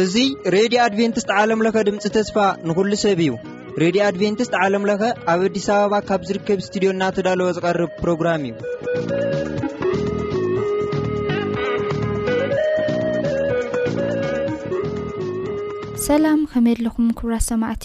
እዙይ ሬድዮ ኣድቨንትስት ዓለምለኸ ድምፂ ተስፋ ንኹሉ ሰብ እዩ ሬድዮ ኣድቨንትስት ዓለምለኸ ኣብ ኣዲስ ኣበባ ካብ ዝርከብ እስትድዮ እናተዳለወ ዝቐርብ ፕሮግራም እዩ ሰላም ከመየለኹም ክብራት ሰማዕቲ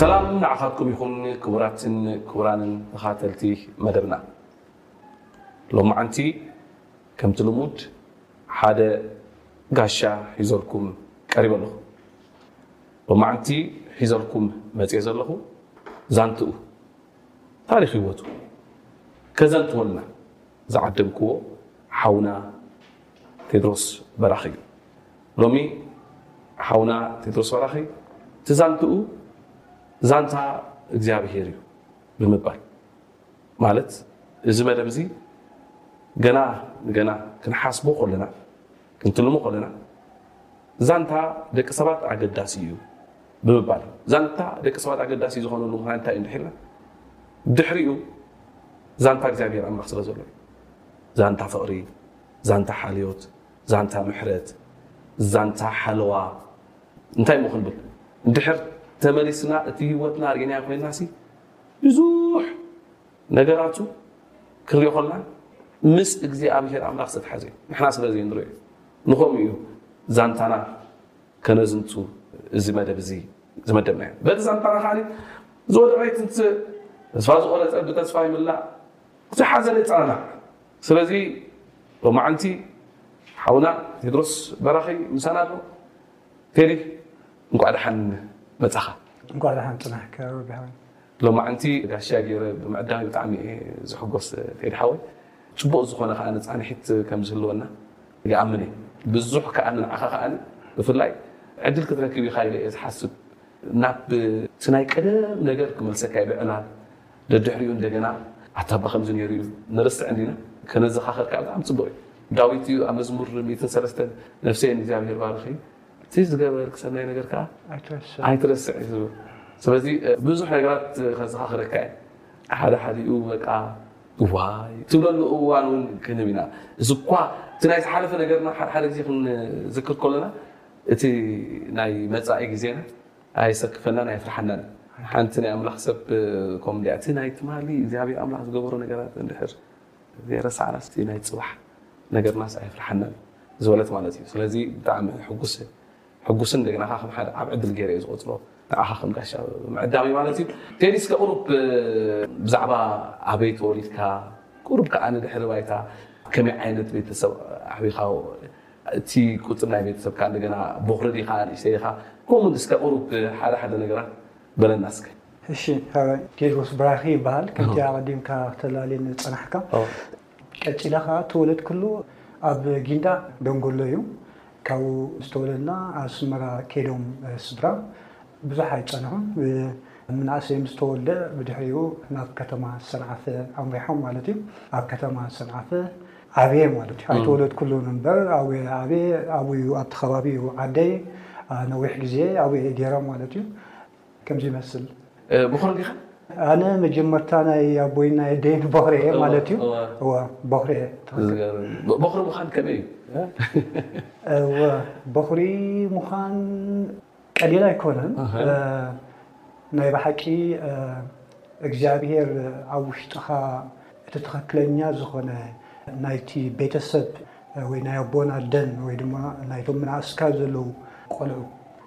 ሰላም ንዓኻትኩም ይኹን ክቡራትን ክቡራንን ተኻተልቲ መደብና ሎማዓንቲ ከምቲ ልሙድ ሓደ ጋሻ ሒዘልኩም ቀሪበ ኣለኹ ሎማዓንቲ ሒዘልኩም መፅየ ዘለኹ ዛንትኡ ታሪክ ህይወቱ ከዘንትወልና ዝዓደምክዎ ሓውና ቴድሮስ በራኺ እዩ። ሎሚ ሓውና ቴድሮስ በራኺ እቲ ዛንትኡ ዛንታ እግዚኣብሄር እዩ ብምባል ማለት እዚ መደብ እዚ ገና ንገና ክንሓስቦ ከለና ክንትልሞ ከለና ዛንታ ደቂ ሰባት ኣገዳሲ እዩ ብምባል እዩ። ዛንታ ደቂ ሰባት ኣገዳሲ ዝኾነሉ ምኽንያት እንታይ እዩ እንድሕርና ድሕሪኡ ዛንታ እግዚኣብሔር ኣምላኽ ስለ ዘሎ እዩ። ዛንታ ፍቕሪ፣ ዛንታ ሓልዮት፣ ዛንታ ምሕረት፣ ዛንታ ሓለዋ እንታይ እሞ ክንብል እንድሕር ተመሊስና እቲ ህይወትና ርኢናዮ ኮይንና ሲ ብዙሕ ነገራቱ ክንሪኦ ከሎና ምስ እግዚኣብሄር ኣምላኽ ዝተትሓዘ እዩ። ንሕና ስለ ዘይንሪኦ ንኸምኡ እዩ ዛንታና ከነዝንቱ እዚ መደብ እዚ ዝመደብናዮ። በቲ ዛንታና ከኣ ዝወደቐ ይትንስእ፣ ተስፋ ዝቖረጸ ብተስፋ ይምላእ፣ ዝሓዘነ ይጸናናዕ። ስለዚ ሎማዓንቲ ሓውና ቴድሮስ በራኺ ምሳና ኣሎ። ቴዲ እንቋዕ ደሓን መጻኻ። እንቋዕ ደሓን ጽናሕካ ወዲ ሓወይ። ሎማዕንቲ ጋሻ ገይረ ብምዕዳመይ ብጣዕሚ እየ ዝሕጎስ ቴዲ ሓወይ ፅቡቅ ዝኮነ ከኣ ፃንሒት ከም ዝህልወና ይኣምን እየ ብዙሕ ከኣ ንዓካ ከኣ ብፍላይ ዕድል ክትረክብ ኢካ ኢለ እየ ዝሓስብ ናብ እቲ ናይ ቀደም ነገር ክመልሰካ እየ ብዕላል ደድሕሪኡ እንደገና ኣታ እባ ከምዚ ነይሩ እዩ ንርስዕ እንዲና ከነዘካክር ከኣ ብጣዕሚ ፅቡቅ እዩ ዳዊት እዩ ኣብ መዝሙር ሚእትን ሰለስተን ነፍሰየ ንእግዚኣብሄር ባርኪ እቲ ዝገበርክ ሰናይ ነገር ከኣ ኣይትረስዕ እዩ ዝብል ስለዚ ብዙሕ ነገራት ከዘኻኽረካ እየ ሓደ ሓዲኡ በቃ እዋይ ትብለሉ እዋን እውን ክንህብ ኢና እዚ እኳ እቲ ናይ ዝሓለፈ ነገርና ሓደ ሓደ ግዜ ክንዝክር ከለና እቲ ናይ መጻኢ ግዜና ኣየሰክፈናን ኣየፍርሓናን እዩ ሓንቲ ናይ ኣምላኽ ሰብ ከምኡ እንድያ እቲ ናይ ትማሊ እግዚኣብሔር ኣምላኽ ዝገበሮ ነገራት እንድሕር ዘይረሳዕናስ እቲ ናይ ጽባሕ ነገርናስ ኣየፍርሓናን እዩ ዝበለት ማለት እዩ ስለዚ ብጣዕሚ ሕጉስ ሕጉስን እንደገና ከኣ ከም ሓደ ዓቢ ዕድል ገይረ እየ ዝቆጽሮ ንዓኻ ከም ጋሻ ምዕዳመይ ማለት እዩ ቴዲ እስከ ቁሩብ ብዛዕባ ኣበይ ተወሊድካ ቁሩብ ከኣ ንድሕሪ ባይታ ከመይ ዓይነት ቤተሰብ ኣዕቢኻ እቲ ቁጽሪ ናይ ቤተሰብካ እንደገና ቦኽሪ ዲኻ ንእሽተይ ኢኻ ከምኡ እስከ ቁሩብ ሓደ ሓደ ነገራት በለና እስከ እሺ ሐወይ ኪሮስ ብራኺ ይብሃል ከምቲ ኣቀዲምካ ክተላልየኒ ዝጸናሕካ ቀጺለ ከኣ ተወለድኩሉ ኣብ ጊንዳዕ ደንጎሎ እዩ ካብኡ ምስ ተወለድና ኣስመራ ከይዶም ስድራ ብዙሕ ኣይጸንሑን ምንእሰይ ምስ ተወልደ ብድሕሪኡ ናብ ከተማ ሰንዓፈ ኣምሪሖም ማለት እዩ ኣብ ከተማ ሰንዓፈ ዓብየ ማለት እዩ ኣይተወለድኩሉን እምበር ኣብኡ እየ ዓብየ ኣብኡ እዩ ኣብቲ ከባቢ እዩ ዓደይ ነዊሕ ግዜ ኣብኡ እየ ገይረ ማለት እዩ ከምዚ ይመስል። ቦኽሪ ዲኻ? ኣነ መጀመርታ ናይ ኣቦይን ናይ ኣደይን ቦኽሪ እየ ማለት እዩ። እወ ቦኽሪ እየ። ዝገርም ቦኽሪ ምዃን ከመይ እዩ? እወ ቦኽሪ ምዃን ቀሊል ኣይኮነን። ናይ ብሓቂ እግዚኣብሄር ኣብ ውሽጥኻ እቲ ትኽክለኛ ዝኾነ ናይቲ ቤተሰብ ወይ ናይ ኣቦን ኣደን ወይ ድማ ናይቶም ምንኣስካ ዘለዉ ቆልዑ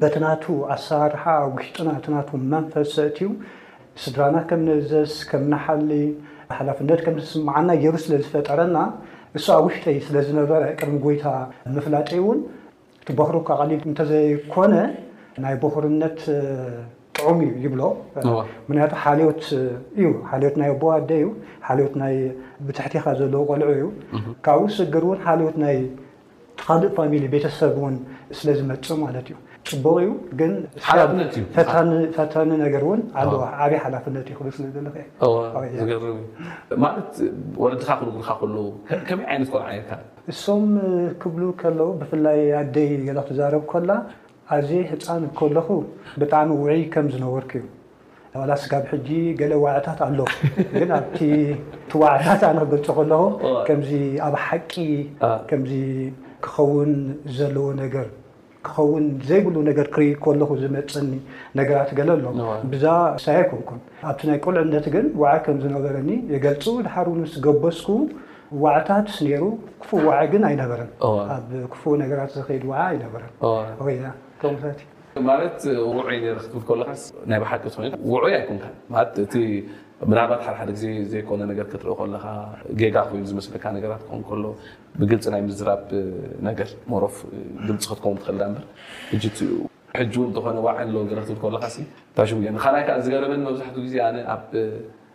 በቲ ናቱ ኣሰራርሓ ኣብ ውሽጥና እቲ ናቱ መንፈስ ኣእትዩ ስድራና ከም ንእዘዝ፣ ከም ንሓሊ፣ ሓላፍነት ከም ዝስምዓና ገይሩ ስለ ዝፈጠረና እሱ ኣብ ውሽጠይ ስለ ዝነበረ ቅድሚ ጎይታ ምፍላጠይ እውን እቲ ቦኽሪ እኳ ቀሊል እንተዘይኮነ ናይ ቦኽርነት ጥዑም እዩ ይብሎ ምክንያቱ ሓልዮት እዩ ሓልዮት ናይ ኣቦ ኣደ እዩ ሓልዮት ናይ ብትሕቲኻ ዘለዉ ቆልዑ እዩ ካብኡ ስግር እውን ሓልዮት ናይ ካልእ ፋሚሊ ቤተሰብ እውን ስለ ዝመጽእ ማለት እዩ ጽቡቅ እዩ ግን ሓላፍነት እዩ ፈታኒ ነገር እውን ኣለዋ ዓብይ ሓላፍነት እዩ ክብል ስለ ዘለኹ ዝገርም ማለት ወለድኻ ክነግሩኻ ከለዉ ከመይ ዓይነት ቆልዓ ነርካ እሶም ክብሉ ከለዉ ብፍላይ ኣደይ ገለ ክዛረብ ከላ ኣዝየ ህፃን ከለኹ ብጣዕሚ ውዕይ ከም ዝነበርኩ እዩ ዋላስ ካብ ሕጂ ገለ ዋዕታት ኣሎ ግን ኣብቲ እቲ ዋዕታት ኣነ ክገልጾ ከለኹ ከምዚ ኣብ ሓቂ ከምዚ ክኸውን ዘለዎ ነገር ክኸውን ዘይብሉ ነገር ክርኢ ከለኹ ዝመጸኒ ነገራት ገለ ኣሎ ብዛ ሳይ ኣይኮንኩን ኣብቲ ናይ ቁልዕነት ግን ዋዓ ከም ዝነበረኒ የገልጹ ድሓር እውን ምስ ገበስኩ ዋዕታት ነይሩ ክፉእ ዋዓ ግን ኣይነበረን ኣብ ክፉእ ነገራት ዝኸይድ ዋዓ ኣይነበረን ወይ ከምታት ማለት ውዑይ ነይረ ክትብል ከለኻስ ናይ ብሓቂ እቲ ኹነታት ውዑይ ኣይኮንካን ማለት እቲ ምናልባት ሓደ ሓደ ግዜ ዘይኮነ ነገር ክትርኢ ከለኻ ጌጋ ኮይኑ ዝመስለካ ነገራት ክኸውን ከሎ ብግልፂ ናይ ምዝራብ ነገር ሞሮፍ ግልፂ ክትከውን ትኽእል ዳ እምበር ሕጂ እቲ ሕጂ እውን እንተኾነ ዋዒ ኣሎ ገለ ክትብል ከለኻሲ እንታይ ሽሙ ጌርና ካልኣይ ከዓ ዝገረመኒ መብዛሕትኡ ግዜ ኣነ ኣብ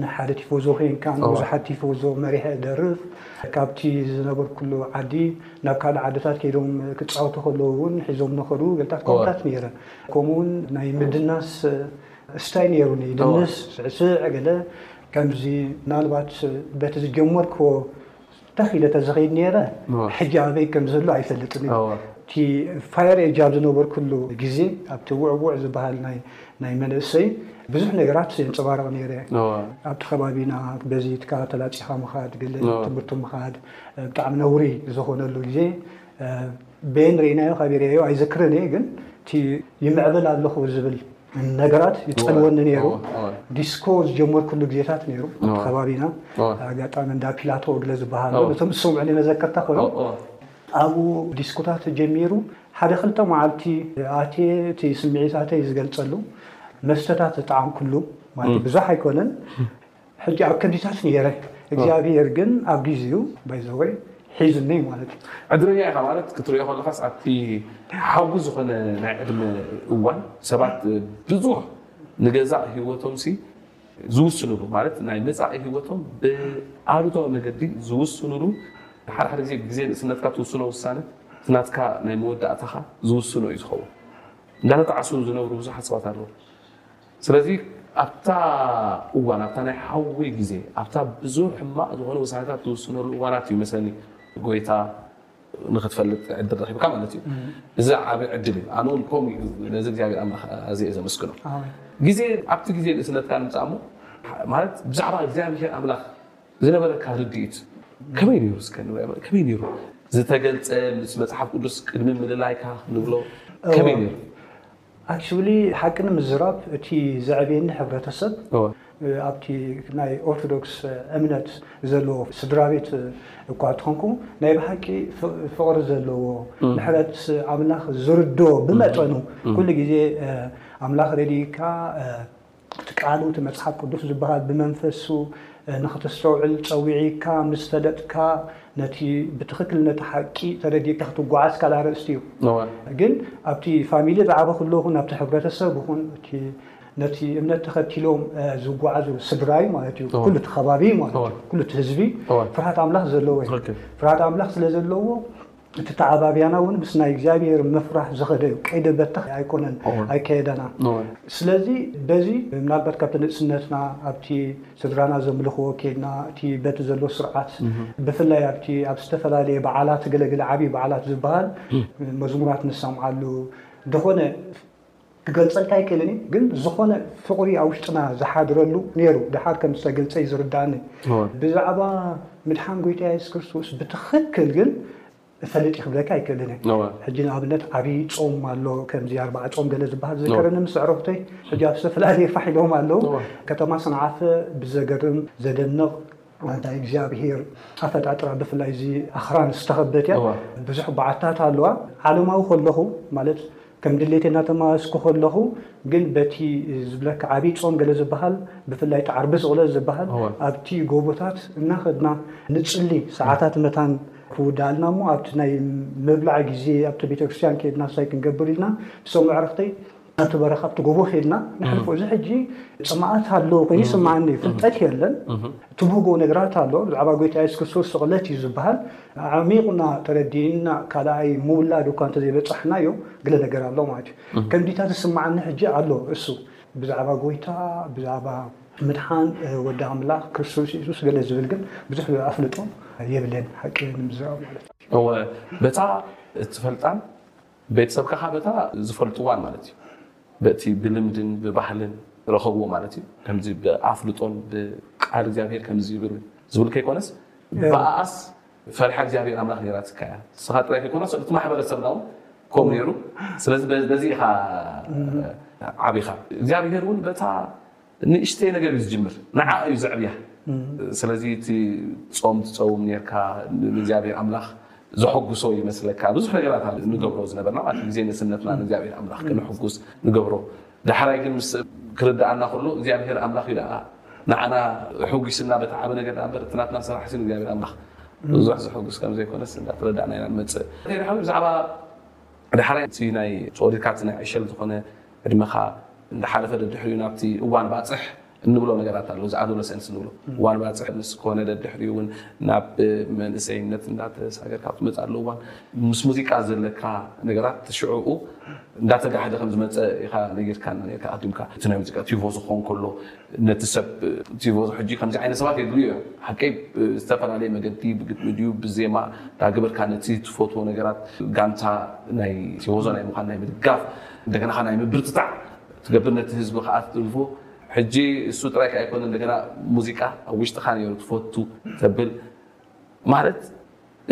ናይ ሓደ ቲፎዞ ኮይንካ ንብዙሓት ቲፎዞ መሪሐ እደርፍ። ካብቲ ዝነበርኩሉ ዓዲ ናብ ካልእ ዓድታት ከይዶም ክጻወቱ ከለዉ እውን ሒዞም ንኸዱ ገልታት ከምኡታት ነይረ። ከምኡውን ናይ ምድናስ ስታይ ነይሩኒ፣ ይድንስ፣ ስዕስዕ ገለ ከምዚ ምናልባት በቲ ዝጀመርክዎ ተኽ ኢለ ተዝኸይድ ነይረ ሕጂ ኣበይ ከም ዘሎ ኣይፈልጥን እየ። እቲ ፋየር ኤጅ ኣብ ዝነበርኩሉ ግዜ ኣብቲ ውዕውዕ ዝበሃል ናይ መንእሰይ ብዙሕ ነገራት የንጸባርቕ ነይረ። ኣብቲ ከባቢና በዚትካ ተላጺኻ ምኻድ፣ ገለ ትምህርቲ ምኻድ ብጣዕሚ ነውሪ ዝኾነሉ ግዜ ቤን ርኢናዮ ከቢረዮ ኣይዝክርን እየ ግን እቲ ይምዕብል ኣለኹ ዝብል ነገራት ይጸልወኒ ነይሩ ዲስኮ ዝጀመርኩሉ ግዜታት ነይሩ ኣብቲ ከባቢና ኣጋጣሚ እንዳ ፒላቶ እግለ ዝበሃሉ ነቶም ዝሰምዑኒ መዘከርታ ኮይኑ ኣብኡ ዲስኮታት ጀሚሩ ሓደ ክልተ መዓልቲ ኣትየ እቲ ስምዒታተይ ዝገልጸሉ መስተታት ዝጠዓምኩሉ ማለት ብዙሕ ኣይኮነን ሕጂ ኣብ ከዲታት ኔረ እግዚኣብሄር ግን ኣብ ጊዚኡ ባይ ዘ ወይ ሒዙኒ ማለት እዩ። ዕድለኛ ኢኻ ማለት ክትሪኦ ከለኻስ ኣብቲ ሓዊ ዝኾነ ናይ ዕድመ እዋን ሰባት ብዙሕ ንገዛእ ሂወቶምሲ ዝውስንሉ ማለት ናይ መጻኢ ሂወቶም ብኣሉታዊ መገዲ ዝውስንሉ ሓደ ሓደ ግዜ ብግዜ ንእስነትካ ትውስኖ ውሳነ እቲ ናትካ ናይ መወዳእታኻ ዝውስኖ እዩ ዝኸውን። እንዳተጣዕሱ ዝነብሩ ብዙሓት ሰባት ኣለዉ። ስለዚ ኣብታ እዋን ኣብታ ናይ ሓዊ ግዜ ኣብታ ብዙሕ ሕማቕ ዝኾኑ ውሳኔታት ትውስነሉ እዋናት እዩ መስለኒ ጎይታ ንኽትፈልጥ ዕድል ረኺብካ ማለት እዩ። እዚ ዓቢ ዕድል እዩ። ኣነ እውን ከምኡ እዩ ነዚ እግዚኣብሔር ኣምላኽ ኣዝየ እየ ዘመስግኖ። ግዜ ኣብቲ ግዜ ንእስነትካ ንምጻእ እሞ ማለት ብዛዕባ እግዚኣብሔር ኣምላኽ ዝነበረካ ርድኢት ከመይ ነይሩ እስከ ንበል ከመይ ነይሩ ዝተገልጸ ምስ መጽሓፍ ቅዱስ ቅድሚ ምልላይካ ንብሎ ከመይ ነይሩ? Actually ሓቂ ንምዝራብ እቲ ዘዕብየኒ ሕብረተሰብ ኣብቲ ናይ ኦርቶዶክስ እምነት ዘለዎ ስድራቤት እኳ እንተኾንኩ ናይ ብሓቂ ፍቕሪ ዘለዎ ምሕረት ኣምላኽ ዝርዶ ብመጠኑ ኩሉ ግዜ ኣምላኽ ረዲኢካ እቲ ቃሉ እቲ መጽሓፍ ቅዱስ ዝበሃል ብመንፈሱ ንኽተስተውዕል ጸዊዒካ ምስ ፈለጥካ ነቲ ብትኽክል ነቲ ሓቂ ተረዲእካ ክትጓዓዝ ካልእ ኣርእስቲ እዩ ግን ኣብቲ ፋሚሊ ዝዓበኹ ኣለኹ ናብቲ ሕብረተሰብ ይኹን እቲ ነቲ እምነት ተኸቲሎም ዝጓዓዙ ስድራዩ ማለት እዩ ኩሉ እቲ ከባቢ ማለት እዩ ኩሉ እቲ ህዝቢ ፍርሃት ኣምላኽ ዘለዎ እዩ ፍርሃት ኣምላኽ ስለ ዘለዎ እቲ ተዓባብያና እውን ምስ ናይ እግዚኣብሔር ምፍራህ ዝኸደ እዩ፣ ቀይደ በተኽ ኣይኮነን ኣይከየደና። ስለዚ በዚ ምናልባት ካብቲ ንእስነትና ኣብቲ ስድራና ዘምልኽዎ ኬድና እቲ በቲ ዘሎ ስርዓት ብፍላይ ኣብቲ ኣብ ዝተፈላለየ በዓላት ገለገለ ዓብዪ በዓላት ዝበሃል መዝሙራት ንሰምዓሉ ደኾነ ክገልጸልካ ኣይክእልን እዩ ግን ዝኾነ ፍቕሪ ኣብ ውሽጥና ዝሓድረሉ ኔሩ ደሓር ከም ዝተገልጸ እዩ ዝርድኣኒ ብዛዕባ ምድሓን ጎይታ የሱስ ክርስቶስ ብትኽክል ግን እፈልጥ እዩ ክብለካ ኣይክእልን እየ ሕጂ ንኣብነት ዓብዪ ጾም ኣሎ ከምዚ ኣርባዓ ጾም ገለ ዝበሃል ዝከረኒ ምስ ኣዕሩኽተይ ሕጂ ኣብ ዝተፈላለየ ፋሕ ኢሎም ኣለዉ ከተማ ሰንዓፈ ብዘገርም ዘደንቕ ናይ እግዚኣብሄር ኣፈጣጥራ ብፍላይ እዚ ኣኽራን ዝተኸበት እያ ብዙሕ በዓትታት ኣለዋ ዓለማዊ ከለኹ ማለት ከም ድሌት እናተመላለስኩ ከለኹ ግን በቲ ዝብለካ ዓብይ ፆም ገለ ዝበሃል ብፍላይ እቲ ዓርቢ ዝቕለ ዝበሃል ኣብቲ ጎቦታት እናኸድና ንፅሊ ሰዓታት መታን ክውዳልና እሞ ኣብቲ ናይ ምብላዕ ግዜ ኣብቲ ቤተክርስትያን ከድና ሳይ ክንገብር ኢልና ሰሙ ዕረኽተይ ኣቶ በረከ ኣብቲ ጎቦ ከይድና ነሕልፎ እዚ ሕጂ ፅምኣት ኣለዎ ኮይኑ ይስምዓኒ እዩ ፍልጠት የለን ትብህጎ ነገራት ኣሎ ብዛዕባ ጎይታ የሱስ ክርስቶስ ስቕለት እዩ ዝበሃል ዓሚቑና ተረዲእና ካልኣይ ምውላድ እኳ እንተዘይበፃሕናዮ ግለ ነገር ኣሎ ማለት እዩ ከምዲታት ዝስምዓኒ ሕጂ ኣሎ እሱ ብዛዕባ ጎይታ ብዛዕባ ምድሓን ወዲ ኣምላኽ ክርስቶስ የሱስ ገለ ዝብል ግን ብዙሕ ኣፍልጦ የብለን ሓቂ ንምዝራብ ማለት እዩ እወ በታ እትፈልጣን ቤተሰብ ከኻ በታ ዝፈልጥዋን ማለት እዩ በቲ ብልምድን ብባህልን ረኸብዎ ማለት እዩ ከምዚ ብኣፍልጦን ብቃል እግዚኣብሔር ከምዚ ይብል ዝብል ከይኮነስ ብኣኣስ ፈሪሓ እግዚኣብሔር ኣምላኽ ነይራትካ እያ ንስኻ ጥራይ ከይኮነስ እቲ ማሕበረሰብና እውን ከምኡ ነይሩ ስለዚ በዚ ኢኻ ዓቢኻ እግዚኣብሔር እውን በታ ንእሽተይ ነገር እዩ ዝጅምር ንዓ እዩ ዘዕብያ ስለዚ እቲ ጾም ትጸውም ኔርካ ንእግዚኣብሔር ኣምላኽ ዘሐጉሶ ይመስለካ ብዙሕ ነገራት ኣለ ንገብሮ ዝነበርና ማለት ግዜ ንእስነትና ንእግዚኣብሔር ኣምላኽ ክንሕጉስ ንገብሮ ዳሕራይ ግን ምስ ክርድኣና ከሎ እግዚኣብሔር ኣምላኽ እዩ ደኣ ንዓና ሕጒስና በቲ ዓቢ ነገር ደኣ እምበር እቲ ናትና ስራሕሲ ንእግዚኣብሔር ኣምላኽ ብዙሕ ዘሐጉስ ከም ዘይኮነስ እንዳተረዳእና ኢና ንመጽእ ከይዲ ሓዊ ብዛዕባ ዳሕራይ እቲ ናይ ጾሪ ካብቲ ናይ ዕሸል ዝኾነ ዕድመኻ እንዳሓለፈ ደድሕሪኡ ናብቲ እዋን ባጽሕ እንብሎ ነገራት ኣሎ እዚ ኣዶለሰንስ እንብሎ እዋን ባጽሕ ምስ ኮነ ደድሕሪኡ ውን ናብ መንእሰይነት እንዳተሳገርካ ትመጽእ ኣሎ እዋን ምስ ሙዚቃ ዘለካ ነገራት ሽዑኡ እንዳተጋህደ ከም ዝመጸ ኢኻ ነጊርካና ኔርካ ኣቀዲምካ እቲ ናይ ሙዚቃ ቲቮ ዝኾን ከሎ ነቲ ሰብ ቲቮዞ ሕጂ ከምዚ ዓይነት ሰባት የድልዩ እዮም ሓቀይ ብዝተፈላለየ መገዲ ብግጥሚ ድዩ ብዜማ ዳገበርካ ነቲ ትፈትዎ ነገራት ጋንታ ናይ ቲቮዞ ናይ ምዃን ናይ ምድጋፍ እንደገና ከኣ ናይ ምብርትታዕ ትገብር ነቲ ህዝቢ ከኣ ትድግፎ ሕጂ እሱ ጥራይ ከኣ ኣይኮነን እንደገና ሙዚቃ ኣብ ውሽጥኻ ነይሩ ትፈቱ ተብል ማለት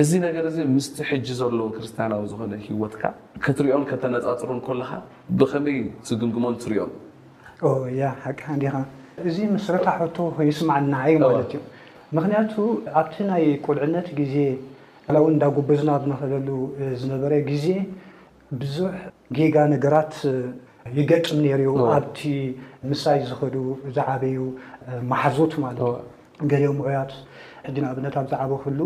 እዚ ነገር እዚ ምስቲ ሕጂ ዘሎ ክርስትያናዊ ዝዀነ ህይወትካ ክትርእዮን ከተነጻጽሮን ከለኻ ብኸመይ ትግምግሞን ትርእዮን? ኦው ያ ሓቅኻ ዲኻ? እዚ መሰረታዊ ሕቶ ኮይኑ ይስምዓኒ ንዓይ ማለት እዩ። ምኽንያቱ ኣብቲ ናይ ቁልዕነት ግዜ ዋላ እውን እንዳ ጎበዝና ኣብ ንኸደሉ ዝነበረ ግዜ ብዙሕ ጌጋ ነገራት ይገጥም ነይሩ እዩ ኣብቲ ምሳይ ዝኸዱ ዝዓበዩ ማሓዙት ማለት እዩ ገሊኦም ዑያት ሕጂ ንኣብነት ኣብ ዝዓበኹሉ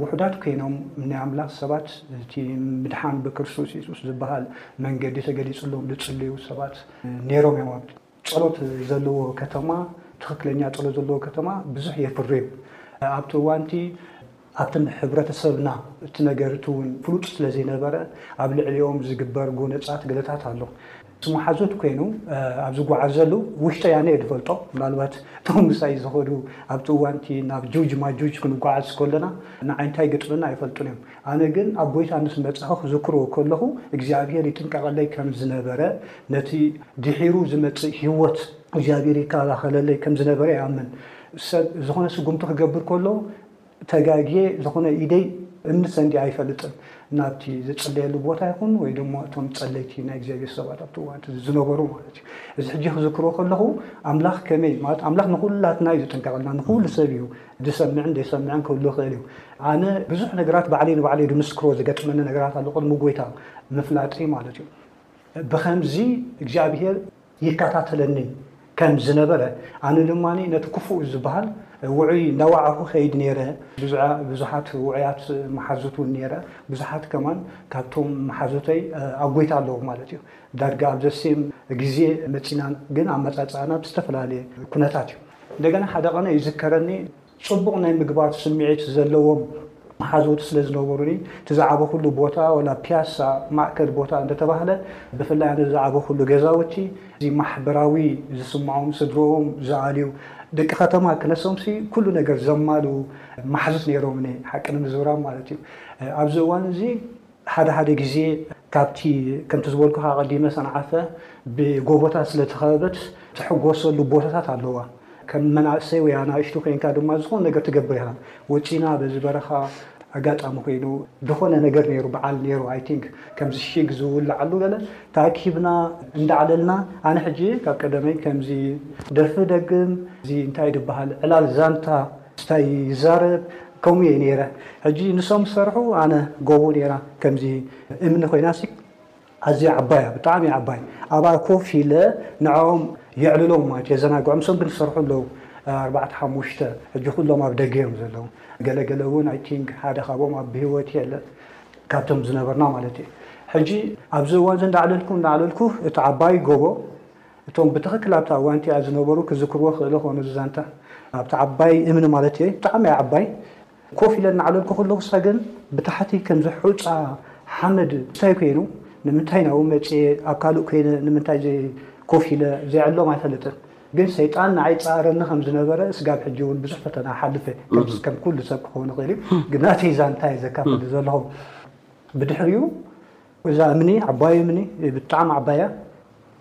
ውሑዳት ኮይኖም ናይ ኣምላኽ ሰባት እቲ ምድሓን ብክርስቶስ የሱስ ዝበሃል መንገዲ ተገሊጽሎም ዝጽልዩ ሰባት ነይሮም እዮም ኣብቲ ጸሎት ዘለዎ ከተማ፣ ትኽክለኛ ጸሎት ዘለዎ ከተማ ብዙሕ የፍሪ እዩ። ኣብቲ እዋንቲ ኣብቲ ሕብረተሰብና እቲ ነገር እቲ እውን ፍሉጥ ስለ ዘይነበረ ኣብ ልዕሊኦም ዝግበር ጎነጻት ገለታት ኣሎ። ምስ መሓዙት ኮይኑ ኣብ ዝጓዓዘሉ ውሽጠይ ኣነ እየ ዝፈልጦ። ምናልባት እቶም ምሳይ ዝኸዱ ኣብቲ እዋንቲ ናብ ጁጅ ማጁጅ ክንጓዓዝ ከለና ንዓይ እንታይ ይገጥመና ኣይፈልጡን እዮም። ኣነ ግን ኣብ ጐይታ ምስ በጻኹ ክዝክሮ ከለኹ፣ እግዚኣብሄር ይጥንቀቐለይ ከም ዝነበረ፣ ነቲ ድሒሩ ዝመጽእ ህይወት እግዚኣብሄር ይከላኸለለይ ከም ዝነበረ ይኣምን። ሰብ ዝዀነ ስጕምቲ ክገብር ከሎ፣ ተጋግየ ዝዀነ ኢደይ እምኒ ሰንዲያ ኣይፈልጥን። ናብቲ ዝጽለየሉ ቦታ ይኹን ወይ ደሞ እቶም ጸለይቲ ናይ እግዚኣብሄር ሰባት ኣብቲ እዋን እቲ ዝነበሩ ማለት እዩ። እዚ ሕጂ ክዝክሮ ከለኹ ኣምላኽ ከመይ ማለት ኣምላኽ ንዅላትና እዩ ዝጥንቀቐልና ንዅሉ ሰብ እዩ ዝሰምዕን ዘይሰምዕን ክህሉ ይኽእል እዩ። ኣነ ብዙሕ ነገራት ባዕለይ ንባዕለይ ድምስክሮ ዝገጥመኒ ነገራት ኣሎ ቅድሚ ጎይታ ምፍላጠይ ማለት እዩ። ብኸምዚ እግዚኣብሄር ይከታተለኒ ከም ዝነበረ ኣነ ድማ ነቲ ክፉእ ዝበሃል ውዑይ እንዳወዓኹ እኸይድ ነይረ። ብዙሓት ውዑያት መሓዙት እውን ነይረ። ብዙሓት ከማን ካብቶም መሓዙተይ ኣብ ጎይታ ኣለዉ ማለት እዩ። ዳርጋ ኣብ ዘሴም ግዜ መጺና ግን ኣመጻጽኣና ብዝተፈላለየ ኩነታት እዩ። እንደገና ሓደ ቐነ ይዝከረኒ ጽቡቕ ናይ ምግባር ስምዒት ዘለዎም ሓዘውቲ ስለ ዝነበሩኒ እቲ ዝዓበኹሉ ቦታ ወላ ፒያሳ ማእከል ቦታ እንተተባህለ ብፍላይ ኣነ ዝዓበኹሉ ገዛውቲ እዚ ማሕበራዊ ዝስምዖም ስድርኦም ዝኣልዩ ደቂ ከተማ ክነሶምሲ ኩሉ ነገር ዘማልኡ ማሕዙት ነይሮምኒ ሓቂ ንምዝራብ ማለት እዩ ኣብዚ እዋን እዚ ሓደ ሓደ ግዜ ካብቲ ከምቲ ዝበልኩኻ ኣቐዲመ ሰንዓፈ ብጎቦታት ስለ እተኸበበት ትሕጎሰሉ ቦታታት ኣለዋ። ከም መናእሰይ ወይ ኣናእሽቱ ኴንካ ድማ ዝኾነ ነገር ትገብር ኢኻ። ወጺእና በዚ በረኻ ኣጋጣሚ ኮይኑ ዝኾነ ነገር ነይሩ በዓል ነይሩ ኣይ ቲንክ ከምዚ ሺግ ዝውለዓሉ ገለ ተኣኪብና እንዳዕለልና ኣነ ሕጂ ካብ ቀደመይ ከምዚ ደርፊ ደግም እዚ እንታይ ድበሃል ዕላል ዛንታ ስታይ ይዛረብ ከምኡ እየ ነይረ ሕጂ ንሶም ዝሰርሑ ኣነ ጎቦ ነይራ ከምዚ እምኒ ኮይናሲ ኣዝያ ዓባይ እያ ብጣዕሚ ዓባይ ኣብኣ ኮፍ ኢለ ንዕኦም የዕልሎም ማለት የዘናግዖም ንሶም ግን ዝሰርሑ ኣለዉ ኣርባዕተ ሓሙሽተ ሕጂ ኩሎም ኣብ ደገ እዮም ዘለዉ ገለ ገለ እውን ኣይ ቲንክ ሓደ ካብኦም ኣብ ብሂወት የለን ካብቶም ዝነበርና ማለት እዩ ሕጂ ኣብዚ እዋን እዚ እንዳዕለልኩ እንዳዕለልኩ እቲ ዓባይ ጎቦ እቶም ብትኽክል ኣብታ እዋን'ቲኣ ዝነበሩ ክዝክርዎ ክእለ ኾኑ እዚ ዛንታ። ኣብታ ዓባይ እምኒ ማለት'የ፣ ብጣዕሚ እያ ዓባይ፣ ኮፍ ኢለ እናዕለልኩ ከለኹ ሰገን ብታሕቲ ከምዚ ሑጻ ሓመድ እንታይ ኮይኑ ንምንታይ ናብኡ መጺኤ ኣብ ካልእ ኮይነ ንምንታይ ዘይ ኮፍ ኢለ ዘይዕሎም ኣይፈልጥን ግን ሰይጣን ንዓይ ይጻኣረኒ ከም ዝነበረ ስጋብ ሕጂ እውን ብዙሕ ፈተና ሓልፈ ከምዚ ከም ኩሉ ሰብ ክኸውን ይኽእል እዩ ግን ናተይ ዛንታ'የ ዘካፍል ዘለኹ ብድሕሪኡ እዛ እምኒ ዓባይ እምኒ ብጣዕሚ ዓባይ እያ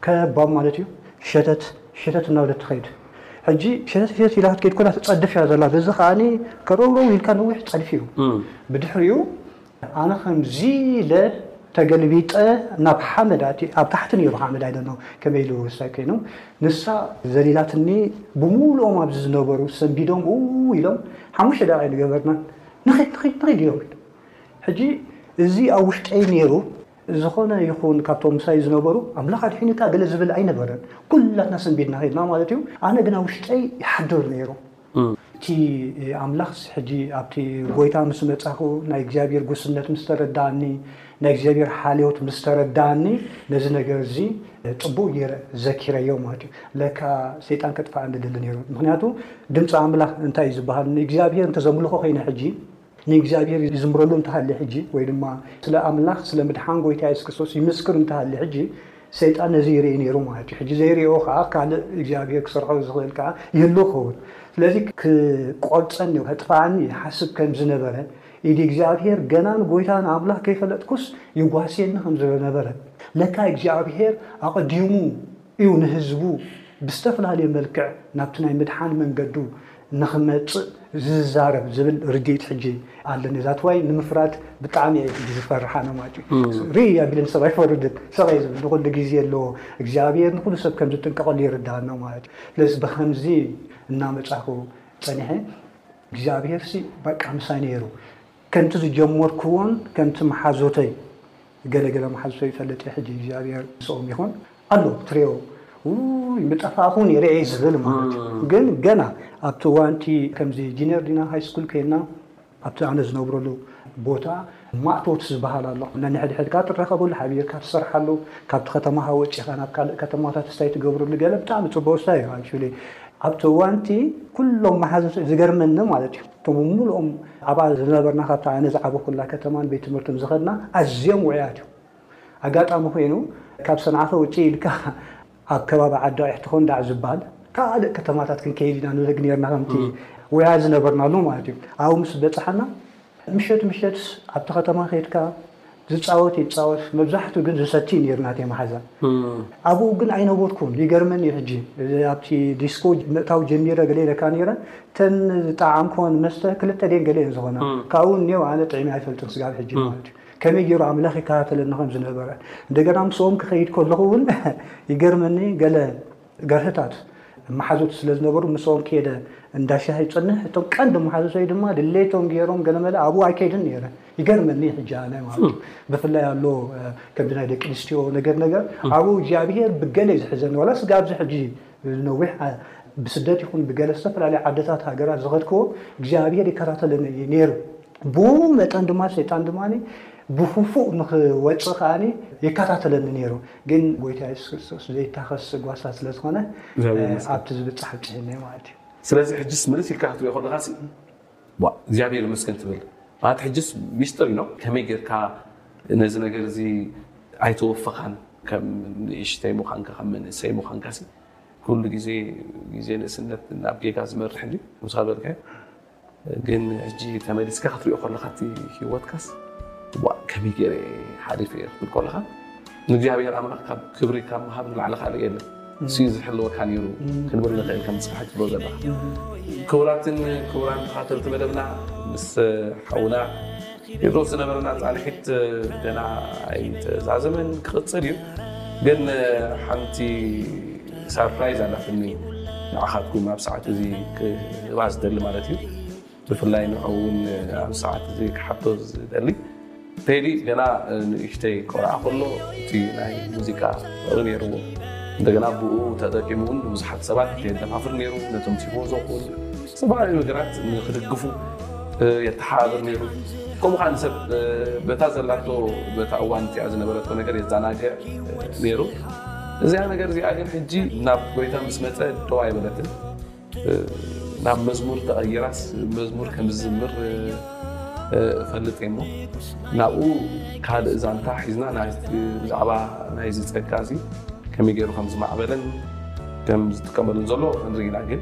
ከባብ ማለት እዩ ሸተት ሸተት እናበለት ትኸይድ ሕጂ ሸተት ሸተት ኢላ ክትከይድ ኮላ ትፀድፍ እያ ዘላ በዚ ከዓ ከረውረው ኢልካ ነዊሕ ፀድፊ እዩ ብድሕሪኡ ኣነ ከምዚ ኢለ ተገልቢጠ ናብ ሓመድ ኣትየ ኣብ ታሕቲ ነይሩ ሓመድ ኣይደኖ ከመይ ኢሉ ሳይ ኮይኑ ንሳ ዘሊላትኒ ብሙሉኦም ኣብዚ ዝነበሩ ሰንቢዶም ኢሎም ሓሙሽተ ደቂቕ ገበርና ንኺድ ንኺድ ንኺድ ኢሎም ሕጂ እዚ ኣብ ውሽጠይ ኔሩ ዝኾነ ይኹን ካብቶም ምሳይ ዝነበሩ ኣምላኽ ኣድሒኑካ ገለ ዝብል ኣይነበረን ኩላትና ሰንቢድና ከድና ማለት እዩ ኣነ ግን ኣብ ውሽጠይ ይሓድር ኔሩ እቲ ኣምላኽስ ሕጂ ኣብቲ ጎይታ ምስ መጻኹ ናይ እግዚኣብሔር ጉስነት ምስ ተረዳኣኒ ናይ እግዚኣብሔር ሓልዮት ምስ ተረዳኣኒ ነዚ ነገር እዚ ጽቡቅ ጌረ ዘኪረዮ ማለት እዩ ለካ ሰይጣን ከጥፍኣኒ ደሊ ኔሩ ምክንያቱ ድምጺ ኣምላኽ እንታይ እዩ ዝበሃል ንእግዚኣብሔር እንተ ዘምልኾ ኮይነ ሕጂ ንእግዚኣብሔር ይዝምረሉ እንተሃልየ ሕጂ ወይ ድማ ስለ ኣምላኽ ስለ ምድሓን ጎይታ የሱስ ክርስቶስ ይምስክር እንተሃልየ ሕጂ ሰይጣን ነዚ ይርኢ ነይሩ ማለት እዩ። ሕጂ ዘይሪኦ ከኣ ካልእ እግዚኣብሔር ክሰርሖ ዝኽእል ከኣ ይህሉ ክኸውን ስለዚ ክቆርጸኒ ከጥፍኣኒ ይሓስብ ከም ዝነበረ ኢድ እግዚኣብሔር ገና ንጎይታ ንኣምላኽ ከይፈለጥኩስ ይጓስየኒ ከም ዝነበረ ለካ እግዚኣብሔር ኣቐዲሙ እዩ ንህዝቡ ብዝተፈላለየ መልክዕ ናብቲ ናይ ምድሓን መንገዱ ንኽመጽእ ዝዛረብ ዝብል ርድኢት ሕጂ ኣለኒ ዛት ዋይ ንምፍራድ ብጣዕሚ እየ ሕጂ ዝፈርሕ ኣነ ማለት እዩ ርኢ ኣቢለ ንሰብ ኣይፈርድን ሰብ እየ ዝብል ንኹሉ ግዜ ኣለዎ እግዚኣብሄር ንኹሉ ሰብ ከም ዝጥንቀቐሉ ይርድኣና ማለት እዩ ስለዚ ብኸምዚ እናመጻኹ ጸኒሐ እግዚኣብሄርሲ በቃ ምሳይ ነይሩ ከምቲ ዝጀመርክዎን ከምቲ መሓዞተይ ገለ ገለ መሓዙተይ ይፈልጥ እየ ሕጂ እግዚኣብሔር ምስኦም ይኹን ኣሎ ትሪኦ ውይ ምጠፋእኹ ነይረ እየ ዝብል ማለት እዩ ግን ገና ኣብቲ ዋንቲ ከምዚ ጂነር ዲና ሃይ ስኩል ከይና ኣብቲ ኣነ ዝነብረሉ ቦታ ማእቶት ዝበሃል ኣሎ ነንሕድሕድካ ትረኸበሉ ሓቢርካ ትሰርሓሉ ካብቲ ከተማኻ ወፂኻ ናብ ካልእ ከተማታት እስታይ ትገብረሉ ገለ ብጣዕሚ ፅቡቅ እስታይ እዩ ኣብቲ ዋንቲ ኩሎም መሓዙት ዝገርመኒ ማለት እዩ እቶም ሙሉኦም ኣብኣ ዝነበርና ካብታ ኣነ ዝዓበኹላ ከተማን ቤት ትምህርትን ዝኸድና ኣዝዮም ውዑያት እዮም። ኣጋጣሚ ኮይኑ ካብ ሰንዓፈ ውጭይ ኢልካ ኣብ ከባቢ ዓዳቂሕ ተኾንዳዕ ዝባል ካልእ ከተማታት ክንከይድ ኢና ንደግ ነርና ከምቲ ውዑያት ዝነበርናሉ ማለት እዩ። ኣብኡ ምስ በፃሓና ምሸት ምሸት ኣብቲ ከተማ ከይድካ ዝጻወት ይጻወት መብዛሕቱ ግን ዝሰቲ እዩ ነይሩ ናተይ መሓዛ። ኣብኡ ግን ኣይነበርኩን ይገርመኒ እዩ ሕጂ ኣብቲ ዲስኮ ምእታው ጀሚረ ገለ ኢለካ ነይረ እተን ዝጠዓምኩወን መስተ ክልተ ድየን ገለ እየን ዝኾና ካብኡ እኒኦ ኣነ ጥዒመ ኣይፈልጥን ስጋብ ሕጂ ማለት እዩ ከመይ ገይሩ ኣምላኽ ይከታተለኒ ከም ዝነበረ እንደገና ምስኦም ክኸይድ ከለኹ እውን ይገርመኒ ገለ ገርህታት መሓዙት ስለ ዝነበሩ ምስኦም ከይደ እንዳ ሻሂ ይጽንሕ። እቶም ቀንዲ መሓዙተይ ድማ ድሌቶም ገይሮም ገለመለ ኣብኡ ኣይከይድን ነይረ። ይገርመኒ እዩ ሕጂ ኣነ ማለት እዩ። ብፍላይ ኣሎ ከምዚ ናይ ደቂ ኣንስትዮ ነገር ነገር ኣብኡ እግዚኣብሄር ብገለ እዩ ዝሕዘኒ ዋላ ስጋ ኣብዚ ሕጂ ነዊሕ ብስደት ይኹን ብገለ ዝተፈላለየ ዓድታት ሃገራት ዝኸድክዎ እግዚኣብሄር ይከታተለኒ እዩ ነይሩ። ብኡ መጠን ድማ ሰይጣን ድማ ብኽፉእ ንኽወጽእ ከኣ ይከታተለኒ ነይሩ። ግን ጎይታ የሱስ ክርስቶስ ዘይታኸስ ጓሳ ስለ ዝኾነ ኣብቲ ዝብጻሕ ኣብጺሕኒ ማለት እዩ። ስለዚ ሕጅስ ምልስ ኢልካ ክትሪኦ ከለኻሲ ዋእ እግዚኣብሔር ይመስገን ትብል ማለት ሕጅስ ሚስጥር እዩ ነው ከመይ ጌርካ ነዚ ነገር እዚ ኣይተወፈኻን ከም ንእሽተይ ምዃንካ ከም መንእሰይ ምዃንካሲ ኩሉ ግዜ ግዜ ንእስነት ናብ ጌጋ ዝመርሕ እንድዩ ከምቲ ዝበልካዮ ግን ሕጂ ተመሊስካ ክትሪኦ ከለኻ እቲ ሂወትካስ ዋእ ከመይ ጌረ እየ ሓሊፈዮ ክትብል ከለኻ ንእግዚኣብሄር ኣምላኽ ካብ ክብሪ ካብ ምሃብ ንላዕሊ ካልእ የለን። ንሱ እዩ ዝሕልወካ ነይሩ ክንብል ንኽእል ከም ጽባሕ ትብሎ ዘለኻ። ክቡራትን ክቡራን ተኻተልቲ መደብና ምስ ሓውና ጴጥሮስ ዝነበረና ፃንሒት ገና ኣይተዛዘመን ክቕፅል እዩ ግን ሓንቲ ሳርፕራይዝ ኣላትኒ ንዓኻትኩም ኣብ ሰዓት እዚ ክህባ ዝደሊ ማለት እዩ ብፍላይ ንዑ እውን ኣብ ሰዓት እዚ ክሓቶ ዝደሊ ቴዲ ገና ንእሽተይ ቆልዓ ከሎ እቲ ናይ ሙዚቃ ፍቕሪ ነይርዎ እንደገና ብኡ ተጠቂሙ እውን ንብዙሓት ሰባት የደፋፍር ነይሩ ነቶም ቲፎዞ ክውን ዝተፈላለዩ ነገራት ንክድግፉ የተሓባብር ነይሩ። ከምኡ ከዓ ንሰብ በታ ዘላቶ በታ እዋን እቲኣ ዝነበረቶ ነገር የዘናግዕ ነይሩ። እዚኣ ነገር እዚኣ ግን ሕጂ ናብ ጎይታ ምስ መፀ ደው ኣይበለትን። ናብ መዝሙር ተቐይራስ መዝሙር ከም ዝዝምር እፈልጥ እሞ ናብኡ ካልእ ዛንታ ሒዝና ብዛዕባ ናይዚ ፀጋ እዚ ከመይ ገይሩ ከም ዝማዕበለን ከም ዝጥቀመሉን ዘሎ ንርኢ ኢና ግን